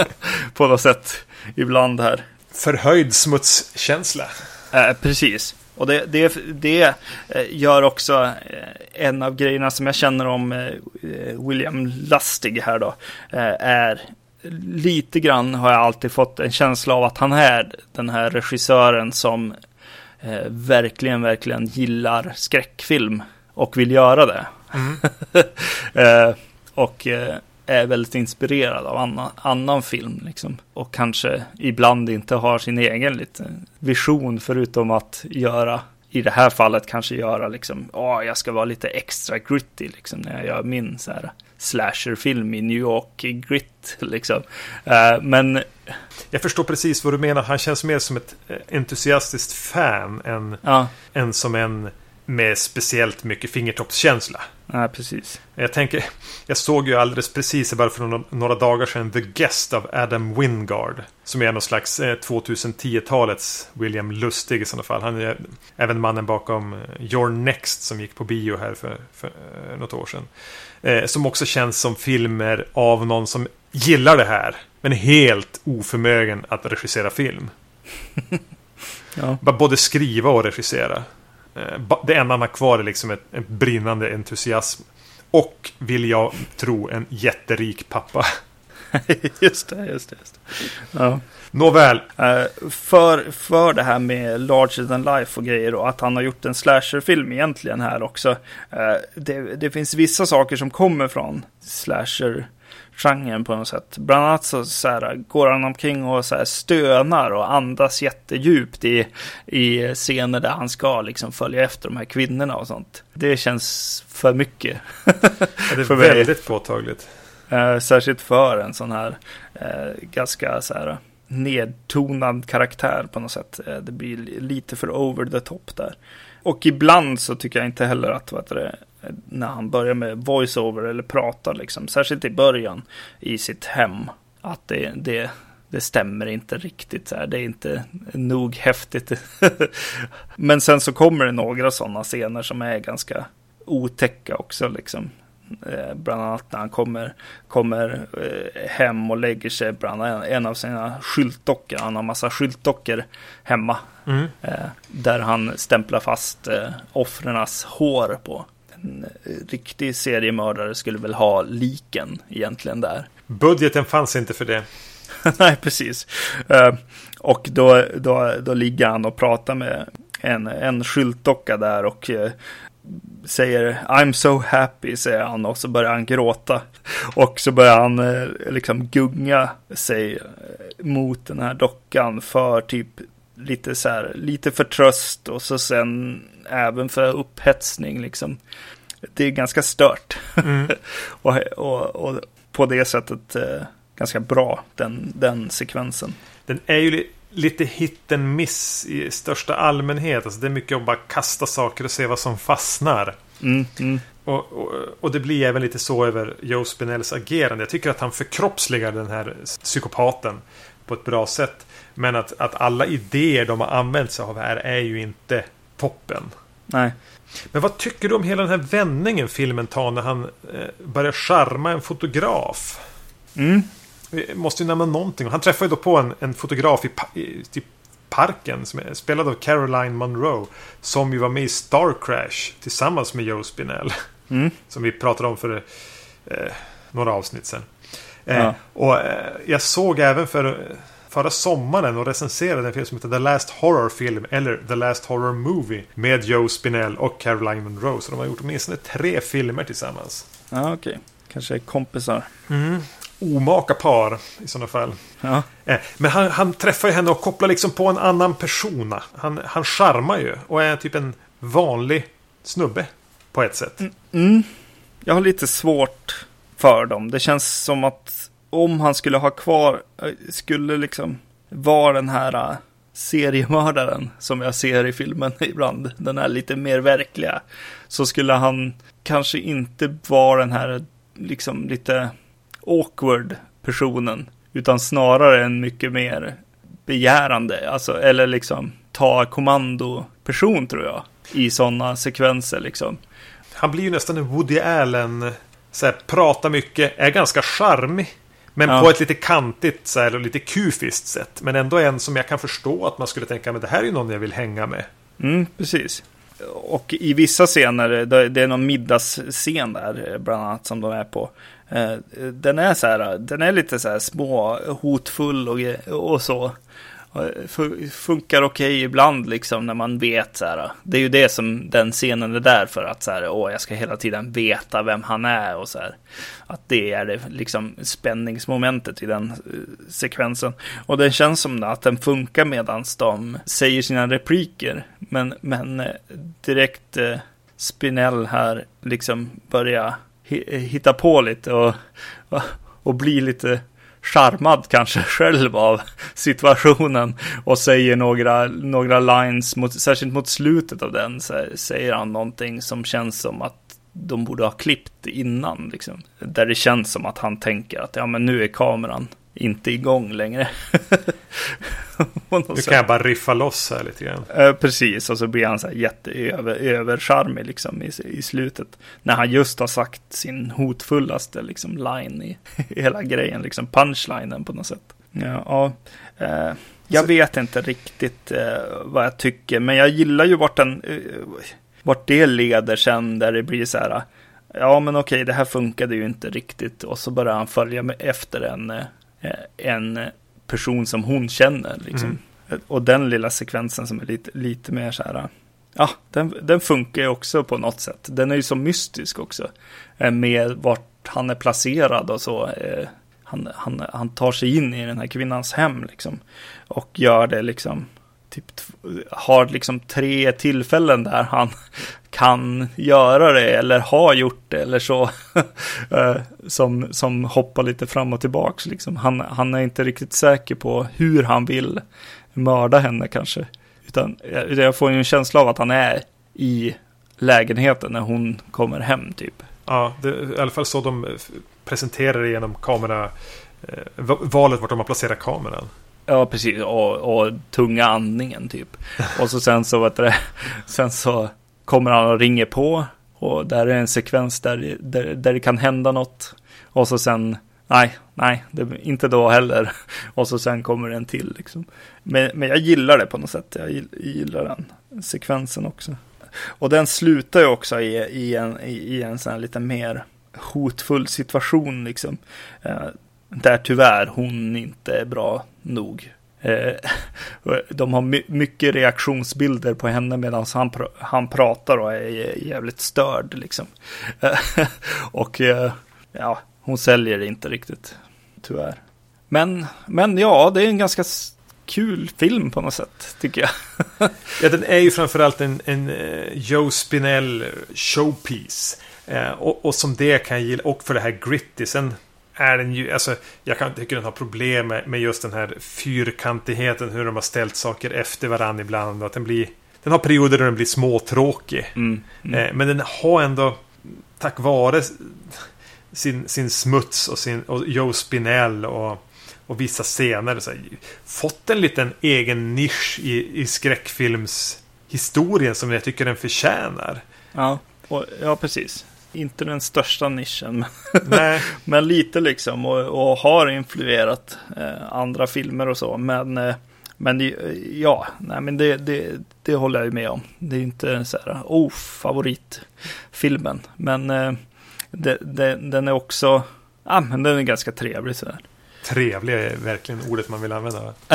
på något sätt ibland här. Förhöjd smutskänsla. Eh, precis. Och det, det, det eh, gör också eh, en av grejerna som jag känner om William Lustig här då. Är lite grann har jag alltid fått en känsla av att han är den här regissören som eh, verkligen, verkligen gillar skräckfilm och vill göra det. Mm. eh, och eh, är väldigt inspirerad av annan, annan film. Liksom. Och kanske ibland inte har sin egen lite vision förutom att göra i det här fallet kanske göra liksom, åh, jag ska vara lite extra gritty liksom när jag gör min så här slasherfilm i New York grit liksom. Uh, men jag förstår precis vad du menar. Han känns mer som ett eh, entusiastiskt fan än, ja. än som en med speciellt mycket fingertoppskänsla. Ja, precis. Jag tänker, jag såg ju alldeles precis bara för några dagar sedan The Guest av Adam Wingard. Som är någon slags 2010-talets eh, William Lustig i sådana fall. Han är även mannen bakom eh, Your Next som gick på bio här för, för något år sedan. som också känns som filmer av någon som gillar det här. Men helt oförmögen att regissera film. ja. Både skriva och regissera. Eh, det enda han har kvar är liksom ett, ett brinnande entusiasm. Och vill jag tro en jätterik pappa. just det, just det. Just det. Ja. Nåväl. Uh, för, för det här med Larger than Life och grejer och att han har gjort en slasherfilm egentligen här också. Uh, det, det finns vissa saker som kommer från slasher genren på något sätt. Bland annat så, så här, går han omkring och så här, stönar och andas jättedjupt i, i scener där han ska liksom följa efter de här kvinnorna och sånt. Det känns för mycket. ja, det är för väldigt mig. påtagligt. Eh, särskilt för en sån här eh, ganska så här nedtonad karaktär på något sätt. Eh, det blir lite för over the top där. Och ibland så tycker jag inte heller att vad det, när han börjar med voiceover eller pratar, liksom, särskilt i början i sitt hem, att det, det, det stämmer inte riktigt. Så här. Det är inte nog häftigt. Men sen så kommer det några sådana scener som är ganska otäcka också. Liksom. Eh, bland annat när han kommer, kommer eh, hem och lägger sig bland en av sina skyltdockor. Han har massa skyltdockor hemma. Mm. Eh, där han stämplar fast offrenas hår på. En riktig seriemördare skulle väl ha liken egentligen där. Budgeten fanns inte för det. Nej, precis. Och då, då, då ligger han och pratar med en, en skyltdocka där och säger I'm so happy, säger han och så börjar han gråta. Och så börjar han eh, liksom gunga sig eh, mot den här dockan för typ lite så här, lite för tröst och så sen även för upphetsning liksom. Det är ganska stört. Mm. och, och, och, på det sättet eh, ganska bra, den, den sekvensen. Den är ju lite hit and miss i största allmänhet. Alltså det är mycket att bara kasta saker och se vad som fastnar. Mm, mm. Och, och, och, det blir även lite så över Joe Spinells agerande. Jag tycker att han förkroppsligar den här psykopaten på ett bra sätt. Men att, att alla idéer de har använt sig av här är ju inte toppen. Nej. Men vad tycker du om hela den här vändningen filmen tar när han eh, börjar charma en fotograf? Mm. Vi måste ju nämna någonting. Han träffar ju då på en, en fotograf i, i typ Parken som är spelad av Caroline Monroe. Som ju var med i Star Crash tillsammans med Joe Spinell. Mm. Som vi pratade om för eh, några avsnitt sedan. Eh, Ja. Och eh, jag såg även för förra sommaren och recenserade en film som heter The Last Horror Film eller The Last Horror Movie med Joe Spinell och Caroline Munro. Så de har gjort åtminstone tre filmer tillsammans. Ja, okej. Kanske kompisar. Omaka par i sådana fall. Ja. Eh, Men han, han träffar ju henne och kopplar liksom på en annan persona. Han, han charmar ju och är typ en vanlig snubbe på ett sätt. Mm. Jag har lite svårt för dem. Det känns som att om han skulle ha kvar, eh, skulle liksom vara den här eh, seriemördaren som jag ser i filmen ibland, den här lite mer verkliga, så skulle han kanske inte vara den här liksom lite awkward personen, utan snarare en mycket mer begärande, alltså, eller liksom ta kommando person tror jag, i sådana sekvenser liksom. Han blir ju nästan en Woody Allen. Så här, pratar mycket, är ganska charmig. Men Ja. på ett lite kantigt så här, och lite kufiskt sätt. Men ändå en som jag kan förstå att man skulle tänka men det här är ju någon jag vill hänga med. Mm, precis. Och i vissa scener, det det är någon middagsscen där eh, bland annat som de är på. Eh, Den är så här, den är lite så här små, hotfull och, och så. Funkar okej ibland liksom när man vet så här. Det är ju det som den scenen är där för att så här, åh, jag ska hela tiden veta vem han är och så här. Att det är det liksom spänningsmomentet i den uh, sekvensen. Och det känns som att den funkar medan de säger sina repliker. Men, men eh, direkt uh, Spinell här liksom börjar hitta på lite och, och, och bli lite charmad kanske själv av situationen och säger några, några lines, mot, särskilt mot slutet av den, så säger han någonting som känns som att de borde ha klippt innan, liksom. Där det känns som att han tänker att ja, men nu är kameran inte igång längre. Nu kan jag bara riffa loss här lite grann. Eh, precis, och så blir han så här jätteöver, övercharmig liksom i, i slutet. När han just har sagt sin hotfullaste liksom line i, i hela grejen, liksom punchlinen på något sätt. Ja, ja, eh, jag vet inte riktigt eh, vad jag tycker, men jag gillar ju vart den, eh, vart det leder sen, där det blir så här, ja men okej, det här funkade ju inte riktigt, och så börjar han följa med efter en, eh, en person som hon känner, liksom. Och den lilla sekvensen som är lite, lite mer så här, ja, den, den funkar ju också på något sätt. Den är ju så mystisk också, eh, med vart han är placerad och så. eh, Han, han, han tar sig in i den här kvinnans hem liksom. Och gör det liksom, typ, har liksom tre tillfällen där han kan göra det eller har gjort det eller så. Eh, som, som hoppar lite fram och tillbaks liksom. Han, han är inte riktigt säker på hur han vill mörda henne kanske. Utan jag, jag får ju en känsla av att han är i lägenheten när hon kommer hem typ. Ja, det är i alla fall så de eh, presenterar det genom kamera. Valet vart de har placerat kameran. Ja, precis. Och, och tunga andningen typ. Och så sen så, vet du, sen så kommer han och ringer på. Och där är en sekvens där, där, där det kan hända något. Och så sen, nej, nej, det, inte då heller. Och så sen kommer en till liksom. Men, men jag gillar det på något sätt. Jag gillar den sekvensen också. Och den slutar ju också i, i, en, i, i en sån här lite mer hotfull situation liksom. Eh, där tyvärr hon inte är bra nog. Eh, de har mycket reaktionsbilder på henne medan han, pr- han pratar och är jävligt störd liksom. Och eh, ja, hon säljer det inte riktigt, tyvärr. Men, men ja, det är en ganska kul film på något sätt, tycker jag. Ja, den är ju framförallt en, en eh, Joe Spinell showpiece. Och, och som det kan jag gilla. Och för det här gritty. Är den ju, alltså, jag kan tycka den har problem med, med just den här fyrkantigheten. Hur de har ställt saker efter varandra ibland. Och att den blir, den har perioder där den blir småtråkig. Mm, mm. Eh, men den har ändå, tack vare sin, sin smuts och, sin, och Joe Spinell och, och vissa scener, så här, fått en liten egen nisch i, i skräckfilmshistorien som jag tycker den förtjänar. Ja, och, ja, precis. Inte den största nischen, Nej, men lite liksom. Och, och har influerat eh, andra filmer och så. Men, eh, Men det, ja, nej men det, det, det håller jag ju med om. Det är inte så här, oh, favoritfilmen. Men eh, det, det, den är också, ja men den är ganska trevlig sådär. Trevlig är verkligen ordet man vill använda.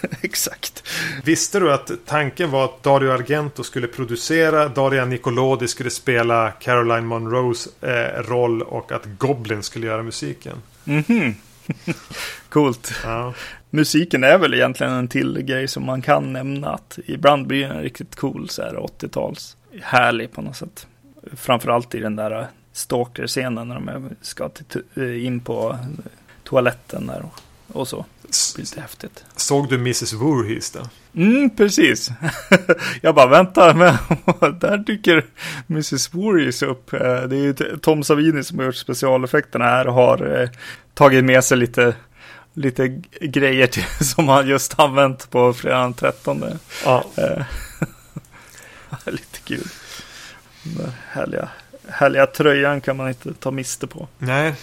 Exakt. Visste du att tanken var att Dario Argento skulle producera, Daria Nicolodi skulle spela Caroline Monroes eh, roll och att Goblin skulle göra musiken? Mhm. Mm Coolt. Ja. Musiken är väl egentligen en till grej som man kan nämna att ibland blir den riktigt cool så här 80-tals. Härlig på något sätt. Framförallt i den där stalker-scenen när de ska eh, in på toaletten där och, och så. Lite häftigt. Såg du Mrs. Voorhees då? Mm, precis. jag bara vänta, men där dyker Mrs. Voorhees upp. Eh, det är ju Tom Savini som har gjort specialeffekterna här och har eh, tagit med sig lite, lite grejer till, som han just använt på fredag den 13. Ja. lite kul. Den härliga, härliga tröjan kan man inte ta miste på. Nej.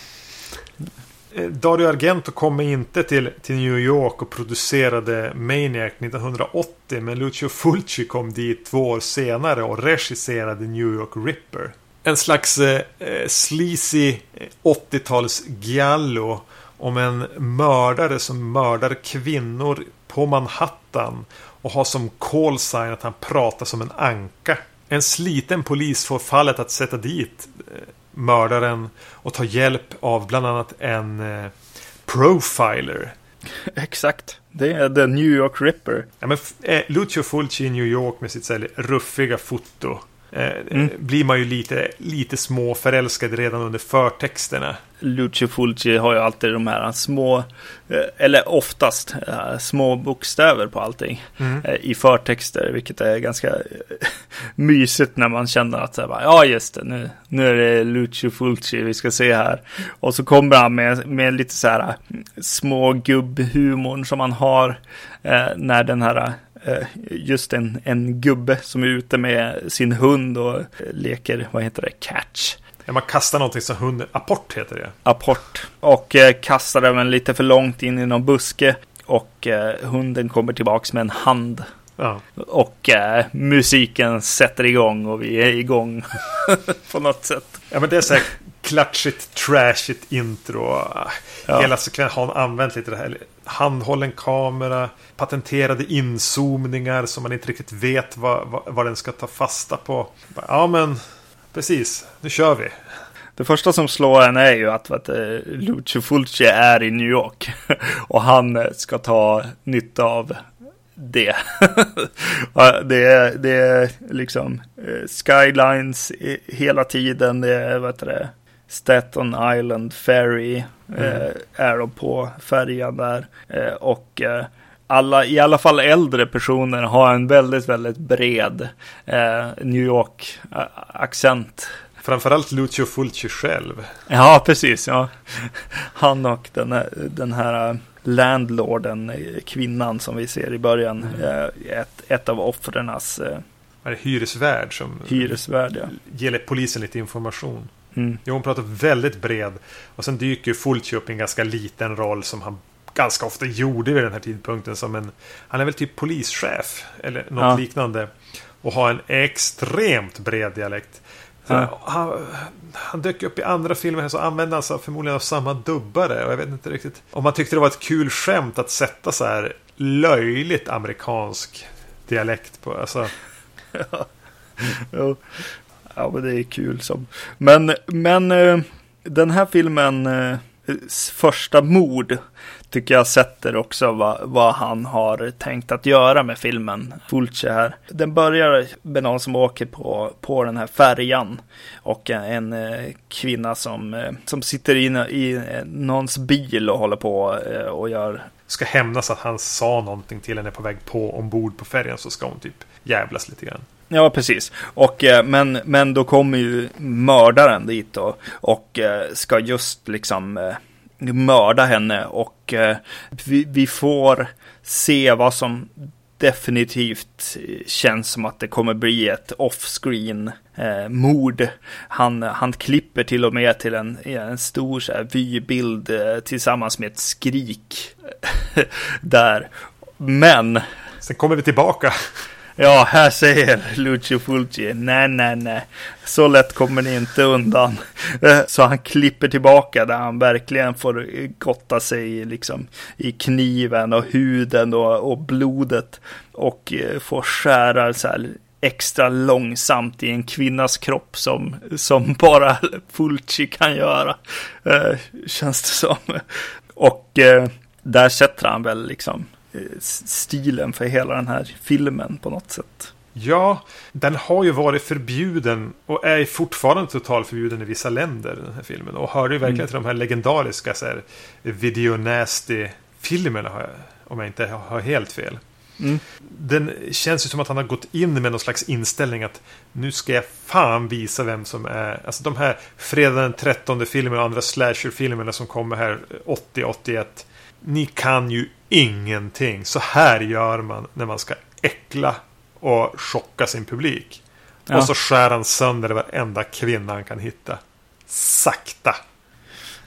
Eh, Dario Argento kom inte till, till New York och producerade Maniac 1980. Men Lucio Fulci kom dit två år senare och regisserade New York Ripper. En slags eh, eh sleazy eh, 80-tals giallo om en mördare som mördar kvinnor på Manhattan och har som call sign att han pratar som en anka. En sliten polis får fallet att sätta dit mördaren och ta hjälp av bland annat en eh, profiler. Exakt. Det är The New York Ripper. Ja, men, eh, Lucio Fulci i New York med sitt här, ruffiga foto. Eh, mm. Blir man ju lite, lite småförälskad redan under förtexterna. Lucio Fulci har ju alltid de här små, eh, eller oftast eh, små bokstäver på allting mm. i förtexter, vilket är ganska mysigt när man känner att ja just det, nu, nu är det Lucio Fulci vi ska se här. Och så kommer han med, med lite så här små gubbhumorn som man har när den här just en, en gubbe som är ute med sin hund och leker, vad heter det, catch. Ja, man kastar någonting som hunden, apport heter det. Apport. Och eh, kastar den lite för långt in i någon buske. Och eh, hunden kommer tillbaks med en hand. Ja. Och eh, musiken sätter igång och vi är igång på något sätt. Ja, men det är så här klatschigt, trashigt intro. Ja. Hela sekvensen har använt lite det här. Handhållen kamera, patenterade inzoomningar som man inte riktigt vet vad, vad, vad den ska ta fasta på. Ja, men Precis, nu kör vi. Det första som slår en är ju att vet, Lucio Fulci är i New York och han ska ta nytta av det. det, är, det är liksom eh, skylines hela tiden. Det är vad det, Staten Island Ferry mm. eh, är på färjan där. Eh, och eh, alla, i alla fall äldre personer har en väldigt, väldigt bred New York-accent. Framförallt Lucio Fulci själv. Ja, precis. Ja. Han och den här, den här landlorden, kvinnan som vi ser i början, mm. ett, ett av offrenas eh, är hyresvärd som hyresvärd, ja. ger polisen lite information. Mm. Jo, hon pratar väldigt bred. Och sen dyker Fulci upp i en ganska liten roll som han ganska ofta gjorde vid den här tidpunkten som en... Han är väl typ polischef eller något ja. liknande. Och har en extremt bred dialekt. Ja. Han, han, dök upp i andra filmer så använde han sig förmodligen av samma dubbare. Och jag vet inte riktigt om man tyckte det var ett kul skämt att sätta så här löjligt amerikansk dialekt på. Alltså. ja. ja, men det är kul som. Men, men eh, den här filmen eh, första mord tycker jag sätter också vad, vad han har tänkt att göra med filmen. Fulci här. Den börjar med någon som åker på, på den här färjan och en, en eh, kvinna som, eh, som sitter inne i någons bil och håller på eh, och gör ska hämnas att han sa någonting till henne på väg på ombord på färjan så ska hon typ jävlas lite grann. Ja, precis. Och, men, men då kommer ju mördaren dit då, och ska just liksom mörda henne och och eh, vi, vi, får se vad som definitivt känns som att det kommer bli ett off-screen eh, mord. Han, han klipper till och med till en, en stor så här, vybild eh, tillsammans med ett skrik eh, där. Men... Sen kommer vi tillbaka. Ja, här säger Lucio Fulci, nej, nej, nej, så lätt kommer ni inte undan. Eh, så han klipper tillbaka där han verkligen får gotta sig liksom i kniven och huden och, och blodet och eh, får skära så här extra långsamt i en kvinnas kropp som, som bara Fulci kan göra. Eh, känns det som. Och eh, där sätter han väl liksom stilen för hela den här filmen på något sätt. Ja, den har ju varit förbjuden och är fortfarande totalförbjuden i vissa länder, den här filmen. Och hör ju verkligen mm. till de här legendariska så här, Video Nasty-filmerna, om jag inte har helt fel. Mm. Den känns ju som att han har gått in med någon slags inställning att nu ska jag fan visa vem som är... Alltså de här Fredag den 13 filmerna och andra slasher-filmerna som kommer här 80-81 ni kan ju ingenting. Så här gör man när man ska äckla och chocka sin publik. Ja. Och så skär han sönder varenda kvinna han kan hitta. Sakta.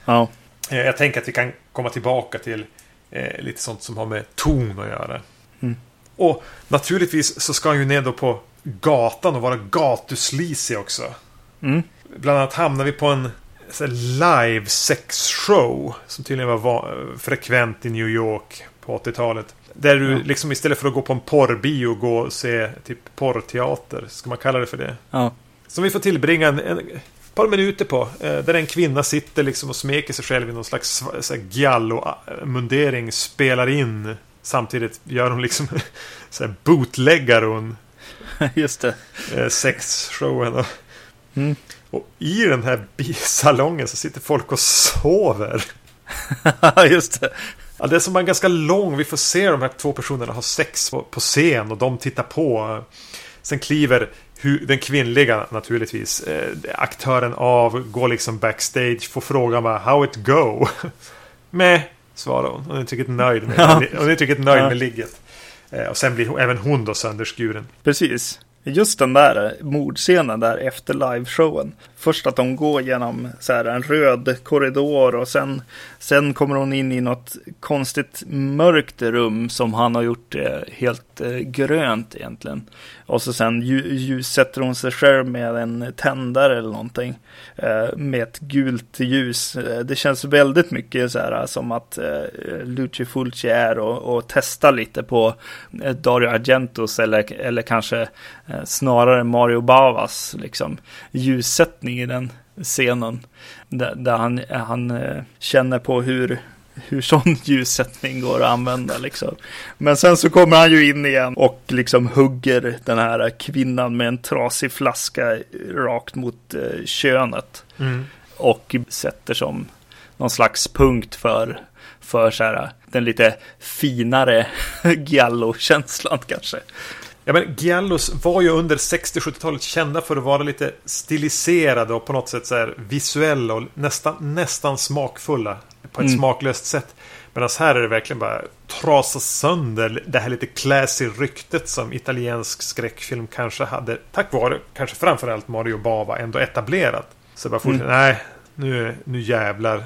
Ja. Eh, jag tänker att vi kan komma tillbaka till eh, lite sånt som har med ton att göra. Mm. Och naturligtvis så ska han ju ner då på gatan och vara gatuslisig också. Mm. Bland annat hamnar vi på en live sexshow som tydligen var frekvent i New York på 80-talet. Där du ja. liksom istället för att gå på en porrbio gå och se typ porrteater. Ska man kalla det för det? Ja. Som vi får tillbringa en, en par minuter på. Eh, där en kvinna sitter liksom och smeker sig själv i någon slags giallo-mundering. Spelar in. Samtidigt gör hon liksom så här bootleggar hon. Just det. Eh, sexshowen. Mm. Och i den här salongen så sitter folk och sover. Just det. Ja, det är som en ganska lång, vi får se de här två personerna ha sex på, scen och de tittar på. Sen kliver den kvinnliga naturligtvis eh, aktören av, går liksom backstage, får frågan bara How it go? med svarar hon. Hon är inte riktigt nöjd med, ja. hon är inte riktigt nöjd med ligget. Eh, och sen blir även hon då sönderskuren. Precis. Just den där mordscenen där efter liveshowen. Först att de går genom så här en röd korridor och sen, sen kommer hon in i något konstigt mörkt rum som han har gjort eh, helt Eh, grönt egentligen. Och så sen ljussätter hon sig själv med en tändare eller någonting. Eh, med ett gult ljus. Eh, det känns väldigt mycket så här eh, som att eh, Luci Fulci är och, och testar lite på eh, Dario Argentos eller, eller kanske eh, snarare Mario Bavas liksom ljussättning i den scenen. Där, där han, han känner på hur hur sån ljussättning går att använda liksom. Men sen så kommer han ju in igen och liksom hugger den här kvinnan med en trasig flaska rakt mot eh, könet. Mm. Och sätter som någon slags punkt för, för så här, den lite finare giallo-känslan kanske. Ja, men Giallos var ju under 60-70-talet kända för att vara lite stiliserade och på något sätt så här visuella och nästan, nästan smakfulla på ett mm. smaklöst sätt. Medan här är det verkligen bara trasa sönder det här lite classy ryktet som italiensk skräckfilm kanske hade, tack vare kanske framförallt Mario Bava, ändå etablerat. Så bara fortsätter, mm. nej, nu, nu jävlar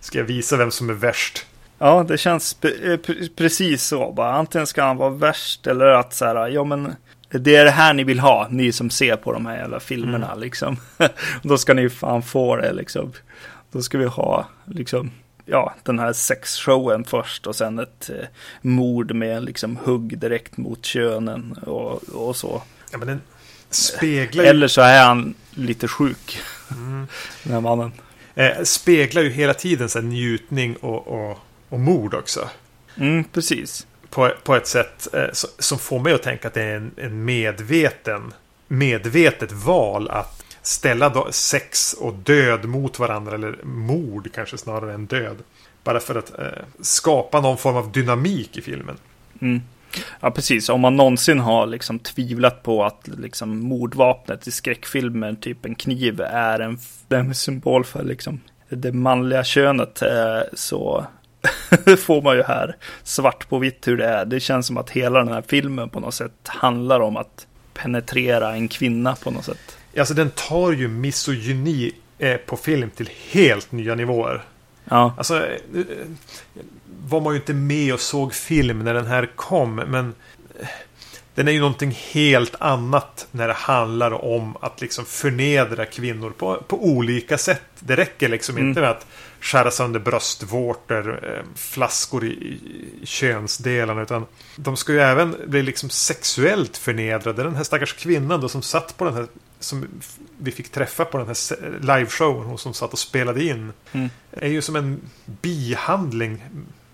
ska jag visa vem som är värst. Ja, det känns eh, precis så. Bara, antingen ska han vara värst eller att så här, ja men det är det här ni vill ha, ni som ser på de här jävla filmerna mm. liksom. Då ska ni fan få det liksom. Då ska vi ha liksom, ja, den här sexshowen först och sen ett eh, mord med liksom hugg direkt mot könen och, och så. Ja, men den speglar ju... Eller så är han lite sjuk, mm. den här mannen. Eh, speglar ju hela tiden så njutning och, och, och mord också. Mm, precis. På, på ett sätt eh, som får mig att tänka att det är en, en medveten medvetet val att ställa sex och död mot varandra. Eller mord kanske snarare än död. Bara för att eh, skapa någon form av dynamik i filmen. Mm. Ja, precis. Om man någonsin har liksom tvivlat på att liksom mordvapnet i skräckfilmer, typ en kniv, är en, en symbol för liksom det manliga könet, eh, så får man ju här svart på vitt hur det är. Det känns som att hela den här filmen på något sätt handlar om att penetrera en kvinna på något sätt. Alltså den tar ju misogyni eh, på film till helt nya nivåer. Ja, Alltså eh, var man ju inte med och såg film när den här kom, men eh, den är ju någonting helt annat när det handlar om att liksom förnedra kvinnor på, på olika sätt. Det räcker liksom Mm. inte med att skära sönder bröstvårtor, flaskor i, i könsdelarna, utan de ska ju även bli liksom sexuellt förnedrade. Den här stackars kvinnan då som satt på den här som vi fick träffa på den här liveshowen, hon som satt och spelade in. Mm. Är ju som en bihandling.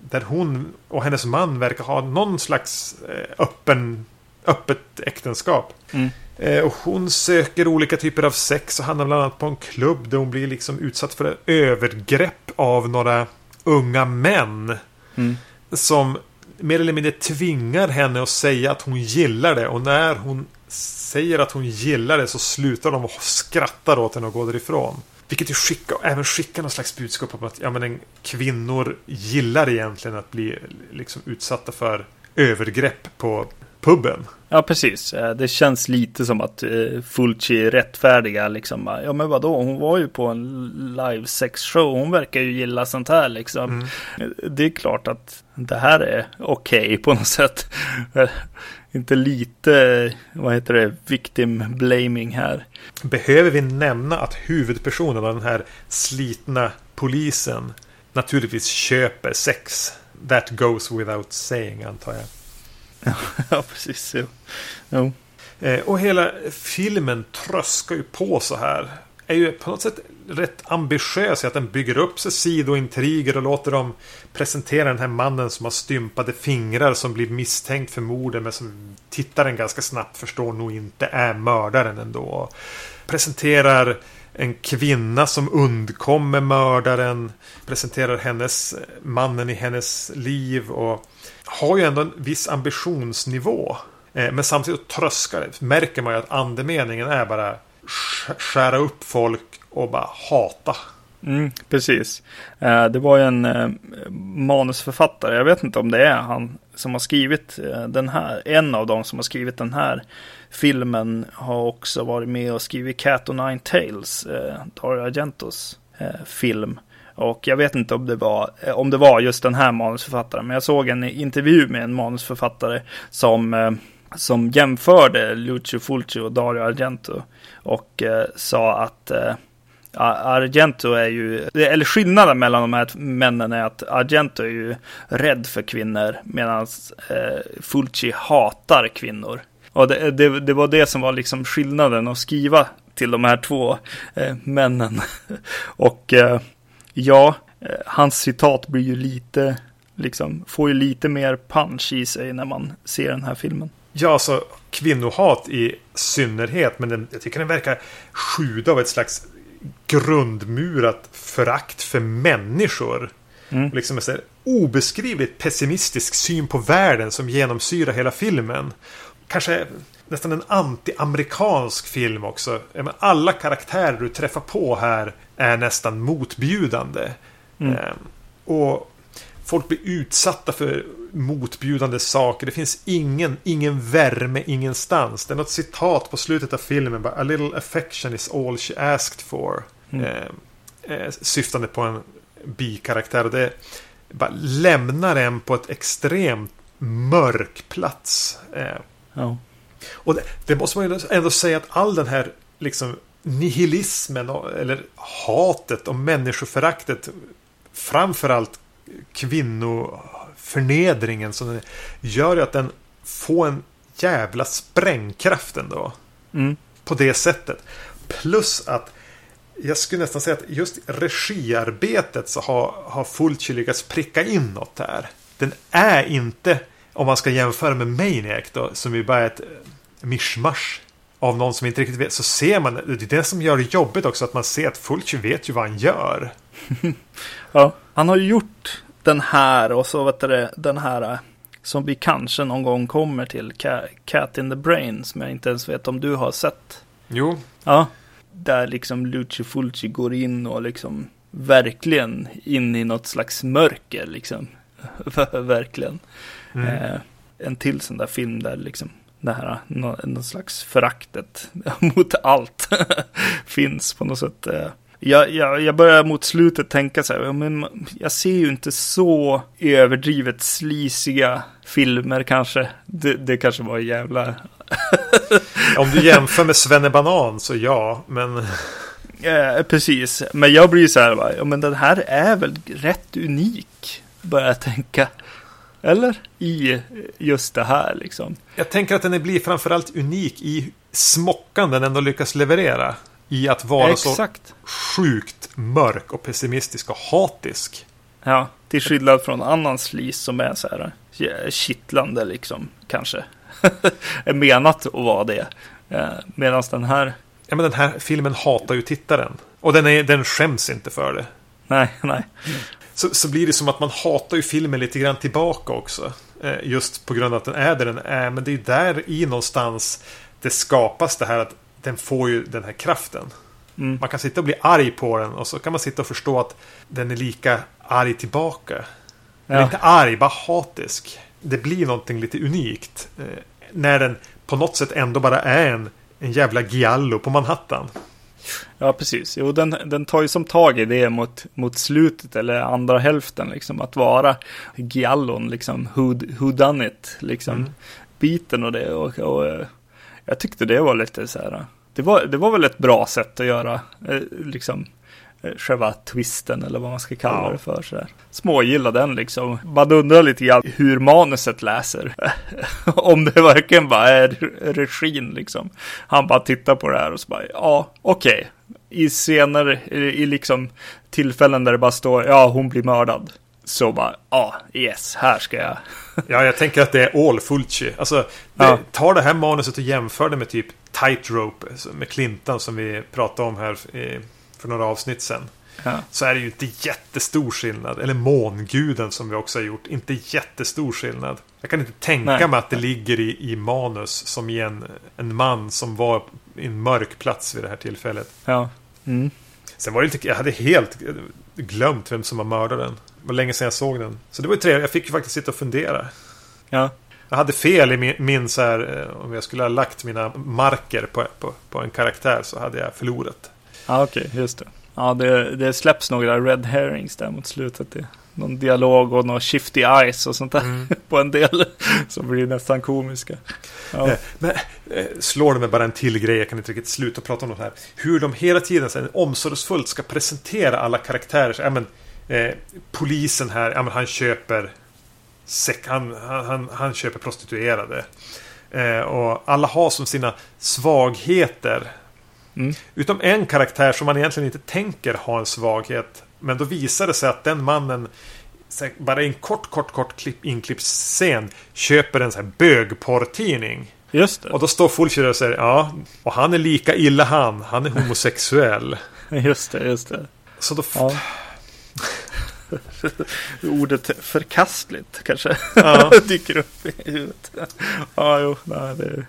Där hon och hennes man verkar ha någon slags eh, öppen, öppet äktenskap. Mm. Eh, och hon söker olika typer av sex och hamnar bland annat på en klubb där hon blir liksom utsatt för övergrepp av några unga män. Mm. Som mer eller mindre tvingar henne att säga att hon gillar det. Och när hon säger att hon gillar det så slutar de och skrattar åt henne och går därifrån. Vilket ju skickar, även skickar någon slags budskap om att ja, men en, kvinnor gillar egentligen att bli liksom, utsatta för övergrepp på puben. Ja, precis. Eh, Det känns lite som att eh, Fulci rättfärdiga liksom. bara, Ja, men vadå? Hon var ju på en live sex show. Hon verkar ju gilla sånt här liksom. Eh, Det är klart att det här är okej på något sätt. Inte lite, vad heter det, victim blaming här. Behöver vi nämna att huvudpersonen av den här slitna polisen naturligtvis köper sex? That goes without saying antar jag. ja, precis. Jo. Jo. Eh, och hela filmen tröskar ju på så här. Är ju på något sätt rätt ambitiös i att den bygger upp sig sidointriger och låter dem presentera den här mannen som har stympade fingrar som blir misstänkt för morden men som tittaren ganska snabbt förstår nog inte är mördaren ändå. Presenterar en kvinna som undkommer mördaren. Presenterar hennes mannen i hennes liv och har ju ändå en viss ambitionsnivå. Eh, men samtidigt tröskar det. Märker man ju att andemeningen är bara skära upp folk och bara hata. Mm, precis. Eh, det var ju en eh, manusförfattare, jag vet inte om det är han som har skrivit eh, den här, en av dem som har skrivit den här filmen har också varit med och skrivit Cat och Nine Tales, Dario Argentos film. Och jag vet inte om det, var, om det var just den här manusförfattaren, men jag såg en intervju med en manusförfattare som, som jämförde Lucio Fulci och Dario Argento och eh, sa att eh, Argento är ju, eller skillnaden mellan de här männen är att Argento är ju rädd för kvinnor medan eh, Fulci hatar kvinnor. Och det, det, det var det som var liksom skillnaden att skriva till de här två eh, männen. Och eh, ja, eh, hans citat blir ju lite, liksom, får ju lite mer punch i sig när man ser den här filmen. Ja, alltså kvinnohat i synnerhet. Men den, jag tycker den verkar sjuda av ett slags grundmurat förakt för människor. Mm. Liksom en obeskrivligt pessimistisk syn på världen som genomsyrar hela filmen. Kanske nästan en anti-amerikansk film också. Alla karaktärer du träffar på här är nästan motbjudande. Mm. Eh, och folk blir utsatta för motbjudande saker. Det finns ingen, ingen värme ingenstans. Det är något citat på slutet av filmen. Bara, A little affection is all she asked for. Mm. Eh, eh, syftande på en bikaraktär. Och det bara lämnar en på ett extremt mörk plats. Eh, Ja. och det, det måste man ju ändå säga att all den här liksom nihilismen och, eller hatet och människoföraktet framförallt kvinnoförnedringen som den gör ju att den får en jävla sprängkraft ändå. Mm. På det sättet. Plus att jag skulle nästan säga att just regiarbetet så har, har Fulci lyckats pricka in något här. Den är inte, om man ska jämföra med Maniac då, som ju bara är ett eh, mischmasch av någon som inte riktigt vet, så ser man, det är det som gör det jobbigt också, att man ser att Fulci vet ju vad han gör. Ja, han har ju gjort den här och så vet du den här eh, som vi kanske någon gång kommer till, Ca- Cat in the Brain, som jag inte ens vet om du har sett. Jo, Ja, där liksom Lucio Fulci går in och liksom verkligen in i något slags mörker liksom. verkligen. Mm. Eh, en till sån där film där liksom det här, någon slags föraktet mot allt finns på något sätt. Eh. Jag, jag, jag börjar mot slutet tänka så här, men jag ser ju inte så överdrivet slisiga filmer kanske. Det, det kanske var jävla... Om du jämför med Svenne Banan så ja, men... Eh, precis, men jag blir så här, ja men den här är väl rätt unik, börjar jag tänka. Eller? I just det här liksom. Jag tänker att den blir framförallt unik i smockan den ändå lyckas leverera. I att vara Exakt. så sjukt mörk och pessimistisk och hatisk. Ja, till skillnad från annan slis som är så här eh, kittlande liksom, kanske. är menat att vara det. Eh, Medan den här... Ja, men den här filmen hatar ju tittaren. Och den, är, den skäms inte för det. Nej, nej så, så blir det som att man hatar ju filmen lite grann tillbaka också. Eh, just på grund av att den är där den är. Men det är där i någonstans det skapas det här att den får ju den här kraften. Mm. Man kan sitta och bli arg på den och så kan man sitta och förstå att den är lika arg tillbaka. Ja. Inte arg, bara hatisk. Det blir någonting lite unikt. Eh, när den på något sätt ändå bara är en, en jävla giallo på Manhattan. Ja, precis. Jo, den, den tar ju som tag i det mot, mot slutet eller andra hälften, liksom att vara giallon, liksom who, who done it, liksom mm. biten och det. Och, och, eh, jag tyckte det var lite så här. Det var, det var väl ett bra sätt att göra, eh, liksom Eh, själva twisten eller vad man ska kalla ja. det för. Sådär. Smågilla den liksom. Man undrar lite grann hur manuset läser. Om det verkligen bara är regin liksom. Han bara tittar på det här och så bara, ja, okej. Okay. I scener, i liksom tillfällen där det bara står, ja, hon blir mördad. Så bara, ja, yes, här ska jag. ja, jag tänker att det är all Fulci. Alltså, det, ja. tar det här manuset och jämför det med typ Tightrope med Clinton som vi pratade om här i för några avsnitt sedan. Ja. Så är det ju inte jättestor skillnad. Eller Månguden som vi också har gjort. Inte jättestor skillnad. Jag kan inte tänka Nej. mig att det ligger i, i manus som i en, en man som var i en mörk plats vid det här tillfället. Ja. Mm. Sen var det inte, jag hade helt glömt vem som var mördaren. Det var länge sedan jag såg den. Så det var ju trevligt. Jag fick ju faktiskt sitta och fundera. Ja. Jag hade fel i min, min så här, eh, om jag skulle ha lagt mina marker på, på, på en karaktär så hade jag förlorat. Ja, okej, okay, just det. Ja, det, det släpps några red herrings där mot slutet. Det. Någon dialog och någon shifty eyes och sånt där mm. på en del. Som blir nästan komiska. Ja. Eh, men, eh, slår det mig bara en till grej, jag kan inte riktigt sluta prata om det här. Hur de hela tiden så omsorgsfullt ska presentera alla karaktärer. Så, ja, men, eh, polisen här, ja, men han köper sek, han, han, han köper prostituerade. Eh, och alla har som sina svagheter Mm. Utom en karaktär som man egentligen inte tänker ha en svaghet. Men då visar det sig att den mannen bara i en kort, kort, kort klipp, inklippsscen köper en sån här bögporrtidning. Just det. Och då står Fulcher och säger ja, och han är lika illa han. Han är homosexuell. just det, just det. Så då... Ja. Ordet förkastligt kanske ja. dyker upp i huvudet. Ja, jo, nej, det...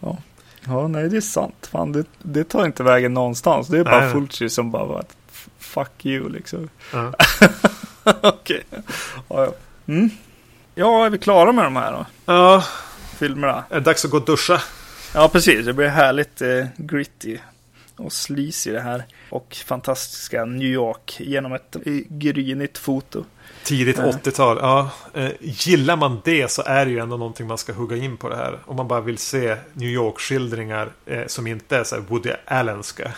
Ja. Ja, nej det är sant. Fan, det, det tar inte vägen någonstans. Det är bara nej. Fulci som bara var fuck you liksom. Ja. Okej. Ja, ja. Mm. ja, är vi klara med de här då? Ja. Filmerna. Är det dags att gå och duscha? Ja, precis. Det blir härligt eh, gritty och sleazy det här. Och fantastiska New York genom ett grynigt foto. Tidigt 80-tal, ja. Eh, gillar man det så är det ju ändå någonting man ska hugga in på det här. Om man bara vill se New York-skildringar eh, som inte är så här Woody Allenska.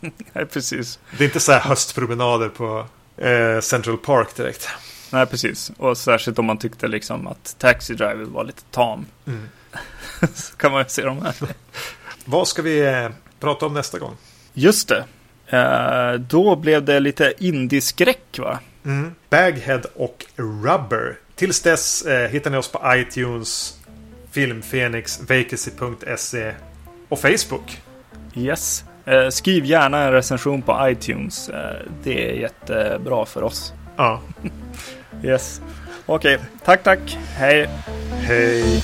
Nej, precis. Det är inte så här höstpromenader på eh, Central Park direkt. Nej, precis. Och särskilt om man tyckte liksom att Taxi Driver var lite tam. Mm. så kan man ju se de här. Vad ska vi eh, prata om nästa gång? Just det. Eh, då blev det lite indieskräck va? Mm. Baghead och Rubber. Tills dess eh, hittar ni oss på iTunes, Filmfenix, Vacancy.se och Facebook. Yes. Eh, skriv gärna en recension på iTunes. Eh, det är jättebra för oss. Ja. yes. Okej, okay. tack tack. Hej. Hej.